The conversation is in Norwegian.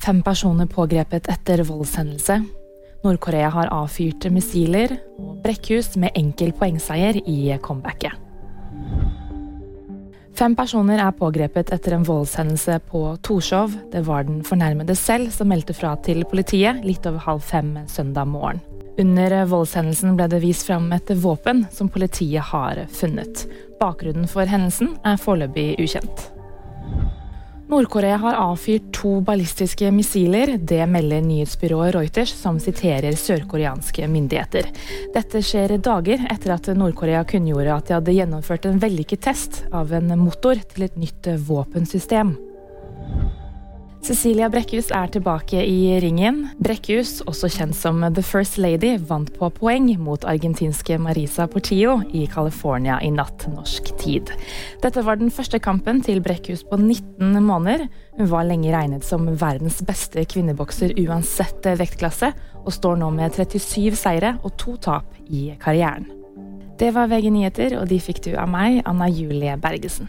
Fem personer pågrepet etter voldshendelse. Nord-Korea har avfyrt missiler. Og Brekkhus med enkel poengseier i comebacket. Fem personer er pågrepet etter en voldshendelse på Torshov. Det var den fornærmede selv som meldte fra til politiet litt over halv fem søndag morgen. Under voldshendelsen ble det vist fram et våpen som politiet har funnet. Bakgrunnen for hendelsen er foreløpig ukjent. Nord-Korea har avfyrt to ballistiske missiler. Det melder nyhetsbyrået Reuters, som siterer sørkoreanske myndigheter. Dette skjer dager etter at Nord-Korea kunngjorde at de hadde gjennomført en vellykket test av en motor til et nytt våpensystem. Cecilia Brekkhus er tilbake i ringen. Brekkhus, også kjent som The First Lady, vant på poeng mot argentinske Marisa Portillo i California i natt norsk tid. Dette var den første kampen til Brekkhus på 19 måneder. Hun var lenge regnet som verdens beste kvinnebokser uansett vektklasse, og står nå med 37 seire og to tap i karrieren. Det var VG nyheter, og de fikk du av meg, Anna Julie Bergesen.